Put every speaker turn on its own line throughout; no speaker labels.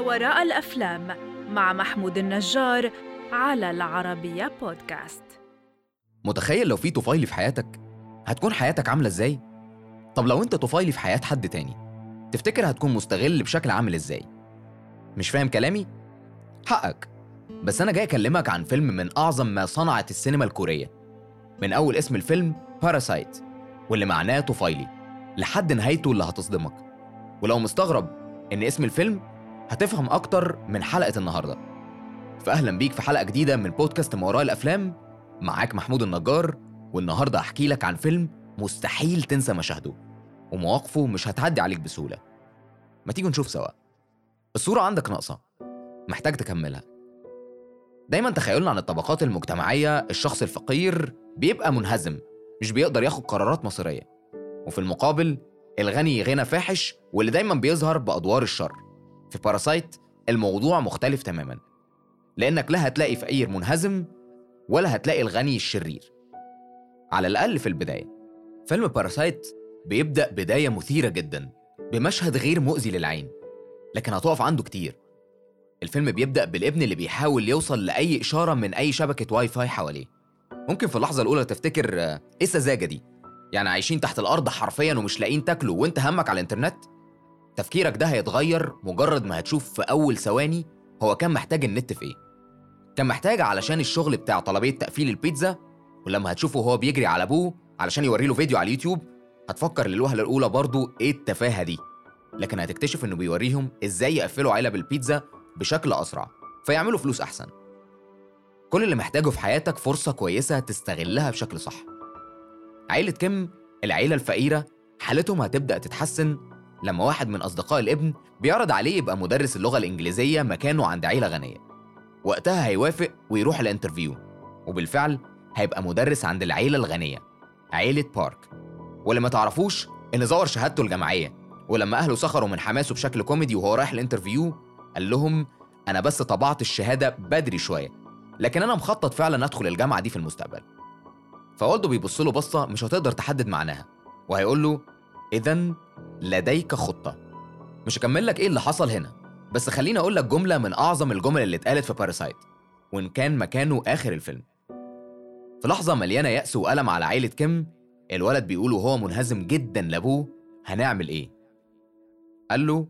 وراء الأفلام مع محمود النجار على العربية بودكاست
متخيل لو في طفيلي في حياتك هتكون حياتك عاملة إزاي؟ طب لو أنت طفيلي في حياة حد تاني تفتكر هتكون مستغل بشكل عامل إزاي؟ مش فاهم كلامي؟ حقك بس أنا جاي أكلمك عن فيلم من أعظم ما صنعت السينما الكورية من أول اسم الفيلم باراسايت واللي معناه طفيلي لحد نهايته اللي هتصدمك ولو مستغرب إن اسم الفيلم هتفهم أكتر من حلقة النهاردة. فأهلا بيك في حلقة جديدة من بودكاست ما وراء الأفلام. معاك محمود النجار والنهاردة هحكي لك عن فيلم مستحيل تنسى مشاهده ومواقفه مش هتعدي عليك بسهولة. ما تيجي نشوف سوا. الصورة عندك ناقصة. محتاج تكملها. دايما تخيلنا عن الطبقات المجتمعية الشخص الفقير بيبقى منهزم مش بيقدر ياخد قرارات مصيرية. وفي المقابل الغني غنى فاحش واللي دايما بيظهر بأدوار الشر. في Parasite الموضوع مختلف تماما. لأنك لا هتلاقي فقير منهزم ولا هتلاقي الغني الشرير. على الأقل في البداية. فيلم Parasite بيبدأ بداية مثيرة جدا بمشهد غير مؤذي للعين. لكن هتقف عنده كتير. الفيلم بيبدأ بالابن اللي بيحاول يوصل لأي إشارة من أي شبكة واي فاي حواليه. ممكن في اللحظة الأولى تفتكر آه، إيه السذاجة دي؟ يعني عايشين تحت الأرض حرفيا ومش لاقيين تاكلوا وأنت همك على الإنترنت؟ تفكيرك ده هيتغير مجرد ما هتشوف في أول ثواني هو كان محتاج النت في إيه كان محتاج علشان الشغل بتاع طلبية تقفيل البيتزا ولما هتشوفه وهو بيجري على أبوه علشان يوري له فيديو على اليوتيوب هتفكر للوهلة الأولى برضو إيه التفاهة دي. لكن هتكتشف إنه بيوريهم إزاي يقفلوا علب البيتزا بشكل أسرع فيعملوا فلوس أحسن. كل اللي محتاجه في حياتك فرصة كويسة تستغلها بشكل صح. عيلة كيم العيلة الفقيرة حالتهم هتبدأ تتحسن لما واحد من أصدقاء الابن بيعرض عليه يبقى مدرس اللغة الإنجليزية مكانه عند عيلة غنية. وقتها هيوافق ويروح ال interview وبالفعل هيبقى مدرس عند العيلة الغنية عيلة بارك. واللي ما تعرفوش إن زور شهادته الجامعية ولما أهله سخروا من حماسه بشكل كوميدي وهو رايح ال interview قال لهم أنا بس طبعت الشهادة بدري شوية لكن أنا مخطط فعلا أدخل الجامعة دي في المستقبل. فوالده بيبص له بصة مش هتقدر تحدد معناها وهيقول له إذا لديك خطة مش هكمل لك إيه اللي حصل هنا بس خليني أقول لك جملة من أعظم الجمل اللي اتقالت في Parasite وإن كان مكانه آخر الفيلم في لحظة مليانة يأس وألم على عيلة كيم الولد بيقول وهو منهزم جدا لأبوه هنعمل إيه؟ قال له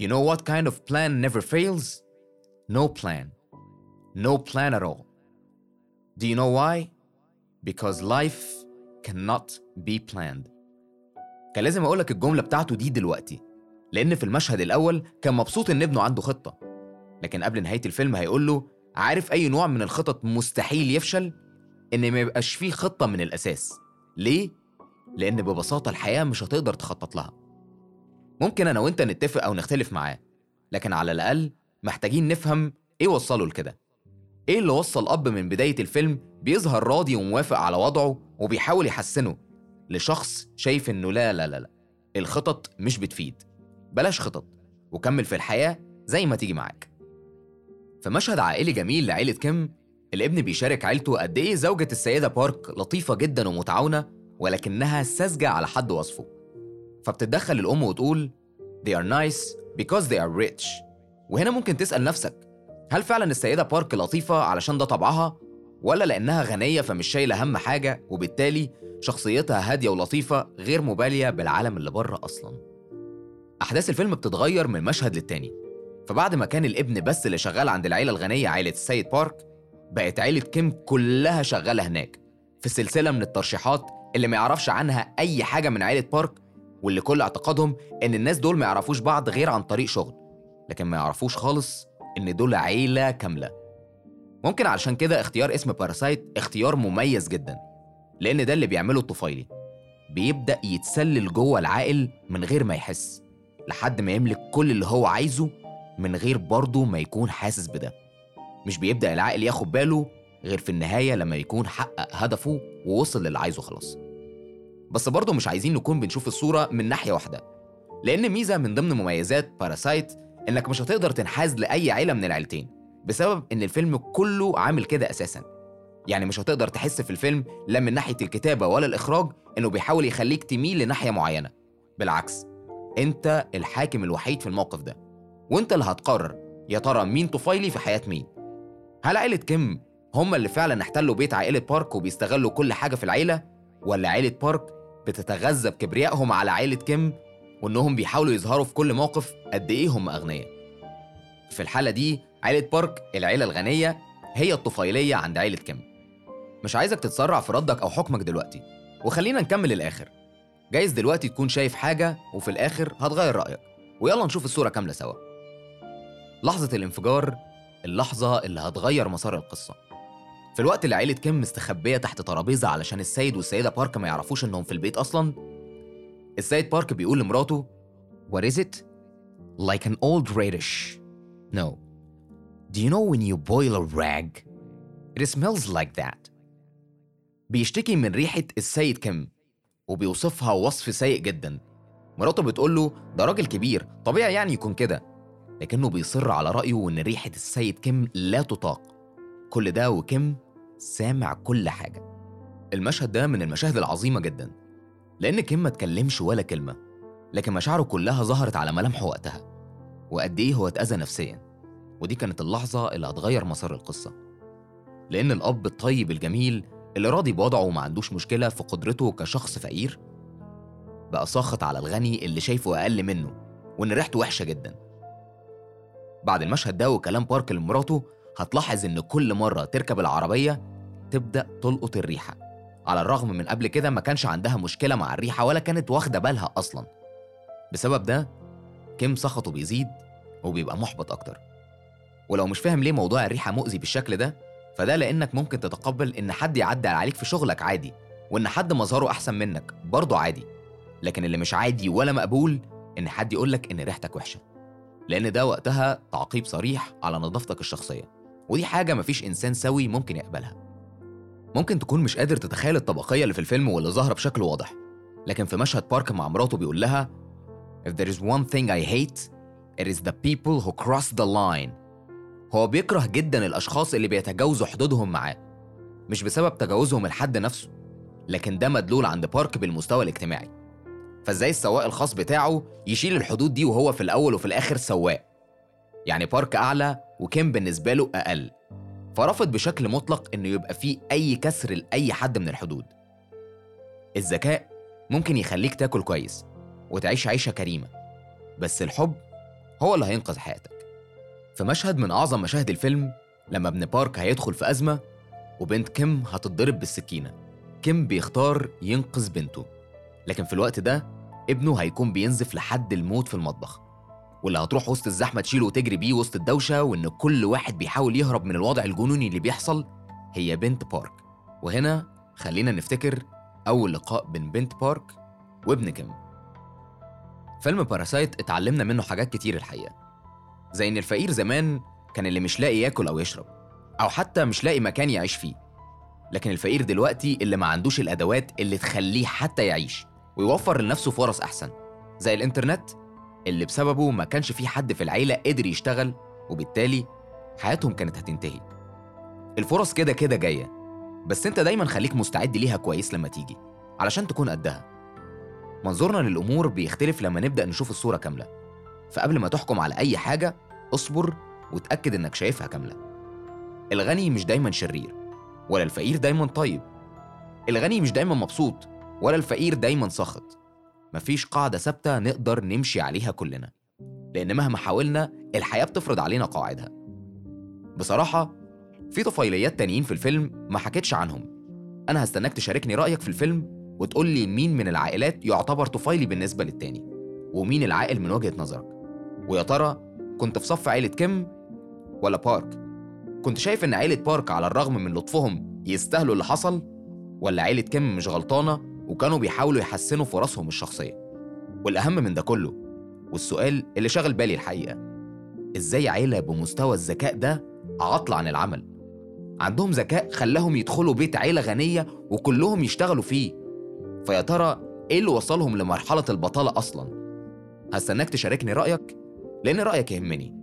You know what kind of plan never fails? No plan. No plan at all. Do you know why? Because life cannot be planned. كان لازم أقولك الجملة بتاعته دي دلوقتي لأن في المشهد الأول كان مبسوط إن ابنه عنده خطة لكن قبل نهاية الفيلم هيقول له عارف أي نوع من الخطط مستحيل يفشل؟ إن ما يبقاش فيه خطة من الأساس ليه؟ لأن ببساطة الحياة مش هتقدر تخطط لها ممكن أنا وأنت نتفق أو نختلف معاه لكن على الأقل محتاجين نفهم إيه وصله لكده إيه اللي وصل أب من بداية الفيلم بيظهر راضي وموافق على وضعه وبيحاول يحسنه لشخص شايف إنه لا لا لا لا الخطط مش بتفيد. بلاش خطط وكمل في الحياة زي ما تيجي معاك. في مشهد عائلي جميل لعيلة كيم الابن بيشارك عيلته قد إيه زوجة السيدة بارك لطيفة جدا ومتعاونة ولكنها ساذجة على حد وصفه. فبتتدخل الأم وتقول They are nice because they are rich. وهنا ممكن تسأل نفسك هل فعلا السيدة بارك لطيفة علشان ده طبعها ولا لأنها غنية فمش شايلة هم حاجة وبالتالي شخصيتها هادية ولطيفة غير مبالية بالعالم اللي بره أصلا. أحداث الفيلم بتتغير من مشهد للتاني. فبعد ما كان الابن بس اللي شغال عند العيلة الغنية عيلة السيد بارك بقت عيلة كيم كلها شغالة هناك. في سلسلة من الترشيحات اللي ما يعرفش عنها أي حاجة من عيلة بارك واللي كل اعتقادهم إن الناس دول ما يعرفوش بعض غير عن طريق شغل. لكن ما يعرفوش خالص إن دول عيلة كاملة. ممكن علشان كده اختيار اسم Parasite اختيار مميز جدا. لأن ده اللي بيعمله الطفيلي بيبدأ يتسلل جوه العاقل من غير ما يحس لحد ما يملك كل اللي هو عايزه من غير برضه ما يكون حاسس بده. مش بيبدأ العقل ياخد باله غير في النهاية لما يكون حقق هدفه ووصل للي عايزه خلاص. بس برضه مش عايزين نكون بنشوف الصورة من ناحية واحدة لأن ميزة من ضمن مميزات باراسايت إنك مش هتقدر تنحاز لأي عيلة من العيلتين بسبب إن الفيلم كله عامل كده أساسا. يعني مش هتقدر تحس في الفيلم لا من ناحية الكتابة ولا الإخراج إنه بيحاول يخليك تميل لناحية معينة. بالعكس أنت الحاكم الوحيد في الموقف ده وأنت اللي هتقرر يا ترى مين طفيلي في حياة مين. هل عيلة كيم هم اللي فعلا احتلوا بيت عائلة بارك وبيستغلوا كل حاجة في العيلة؟ ولا عيلة بارك بتتغذى بكبريائهم على عيلة كيم وإنهم بيحاولوا يظهروا في كل موقف قد إيه هم أغنياء؟ في الحالة دي عيلة بارك العيلة الغنية هي الطفيلية عند عيلة كيم. مش عايزك تتسرع في ردك أو حكمك دلوقتي وخلينا نكمل الآخر جايز دلوقتي تكون شايف حاجة وفي الآخر هتغير رأيك ويلا نشوف الصورة كاملة سوا لحظة الانفجار اللحظة اللي هتغير مسار القصة في الوقت اللي عيلة كيم مستخبية تحت ترابيزة علشان السيد والسيدة بارك ما يعرفوش إنهم في البيت أصلا السيد بارك بيقول لمراته What is it? Like an old radish. No. Do you know when you boil a rag? It smells like that. بيشتكي من ريحة السيد كيم وبيوصفها وصف سيء جدا. مراته بتقول له ده راجل كبير طبيعي يعني يكون كده. لكنه بيصر على رأيه وإن ريحة السيد كيم لا تطاق. كل ده وكيم سامع كل حاجة. المشهد ده من المشاهد العظيمة جدا. لأن كيم ما اتكلمش ولا كلمة لكن مشاعره كلها ظهرت على ملامحه وقتها. وقد إيه هو اتأذى نفسيا. ودي كانت اللحظة اللي هتغير مسار القصة. لأن الأب الطيب الجميل اللي راضي بوضعه وما عندوش مشكلة في قدرته كشخص فقير؟ بقى ساخط على الغني اللي شايفه أقل منه وإن ريحته وحشة جدا. بعد المشهد ده وكلام بارك لمراته هتلاحظ إن كل مرة تركب العربية تبدأ تلقط الريحة. على الرغم من قبل كده ما كانش عندها مشكلة مع الريحة ولا كانت واخدة بالها أصلا. بسبب ده كيم سخطه بيزيد وبيبقى محبط أكتر. ولو مش فاهم ليه موضوع الريحة مؤذي بالشكل ده فده لأنك ممكن تتقبل إن حد يعدي عليك في شغلك عادي وإن حد مظهره أحسن منك برضه عادي. لكن اللي مش عادي ولا مقبول إن حد يقولك إن ريحتك وحشة. لأن ده وقتها تعقيب صريح على نظافتك الشخصية. ودي حاجة مفيش إنسان سوي ممكن يقبلها. ممكن تكون مش قادر تتخيل الطبقية اللي في الفيلم واللي ظاهرة بشكل واضح. لكن في مشهد بارك مع مراته بيقول لها If there is one thing I hate it is the people who cross the line. هو بيكره جدا الأشخاص اللي بيتجاوزوا حدودهم معاه مش بسبب تجاوزهم الحد نفسه لكن ده مدلول عند بارك بالمستوى الاجتماعي. فإزاي السواق الخاص بتاعه يشيل الحدود دي وهو في الأول وفي الآخر سواق؟ يعني بارك أعلى وكيم بالنسبة له أقل. فرفض بشكل مطلق إنه يبقى فيه أي كسر لأي حد من الحدود. الذكاء ممكن يخليك تاكل كويس وتعيش عيشة كريمة بس الحب هو اللي هينقذ حياتك. في مشهد من أعظم مشاهد الفيلم لما ابن بارك هيدخل في أزمة وبنت كيم هتتضرب بالسكينة. كيم بيختار ينقذ بنته لكن في الوقت ده ابنه هيكون بينزف لحد الموت في المطبخ. واللي هتروح وسط الزحمة تشيله وتجري بيه وسط الدوشة وإن كل واحد بيحاول يهرب من الوضع الجنوني اللي بيحصل هي بنت بارك. وهنا خلينا نفتكر أول لقاء بين بنت بارك وابن كيم. فيلم Parasite اتعلمنا منه حاجات كتير الحقيقة. زي إن الفقير زمان كان اللي مش لاقي ياكل أو يشرب أو حتى مش لاقي مكان يعيش فيه. لكن الفقير دلوقتي اللي ما عندوش الأدوات اللي تخليه حتى يعيش ويوفر لنفسه فرص أحسن. زي الإنترنت اللي بسببه ما كانش في حد في العيلة قدر يشتغل وبالتالي حياتهم كانت هتنتهي. الفرص كده كده جاية بس أنت دايما خليك مستعد ليها كويس لما تيجي علشان تكون قدها. منظورنا للأمور بيختلف لما نبدأ نشوف الصورة كاملة. فقبل ما تحكم على أي حاجة اصبر وتأكد إنك شايفها كاملة. الغني مش دايما شرير ولا الفقير دايما طيب. الغني مش دايما مبسوط ولا الفقير دايما ساخط. مفيش قاعدة ثابتة نقدر نمشي عليها كلنا لأن مهما حاولنا الحياة بتفرض علينا قواعدها. بصراحة في طفيليات تانيين في الفيلم ما حكيتش عنهم. أنا هستناك تشاركني رأيك في الفيلم وتقول لي مين من العائلات يعتبر طفيلي بالنسبة للتاني ومين العاقل من وجهة نظرك. ويا ترى كنت في صف عيلة كيم ولا بارك؟ كنت شايف إن عيلة بارك على الرغم من لطفهم يستاهلوا اللي حصل؟ ولا عيلة كيم مش غلطانة وكانوا بيحاولوا يحسنوا فرصهم الشخصية؟ والأهم من ده كله والسؤال اللي شغل بالي الحقيقة إزاي عيلة بمستوى الذكاء ده عطل عن العمل؟ عندهم ذكاء خلاهم يدخلوا بيت عيلة غنية وكلهم يشتغلوا فيه. فيا ترى إيه اللي وصلهم لمرحلة البطالة أصلا؟ هستناك تشاركني رأيك لأن رأيك يهمني.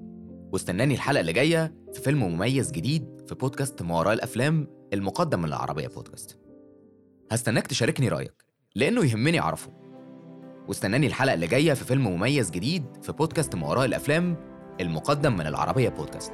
واستناني الحلقة اللي جاية في فيلم مميز جديد في بودكاست ما وراء الأفلام المقدم من العربية بودكاست. هستناك تشاركني رأيك لأنه يهمني أعرفه. واستناني الحلقة اللي جاية في فيلم مميز جديد في بودكاست ما وراء الأفلام المقدم من العربية بودكاست.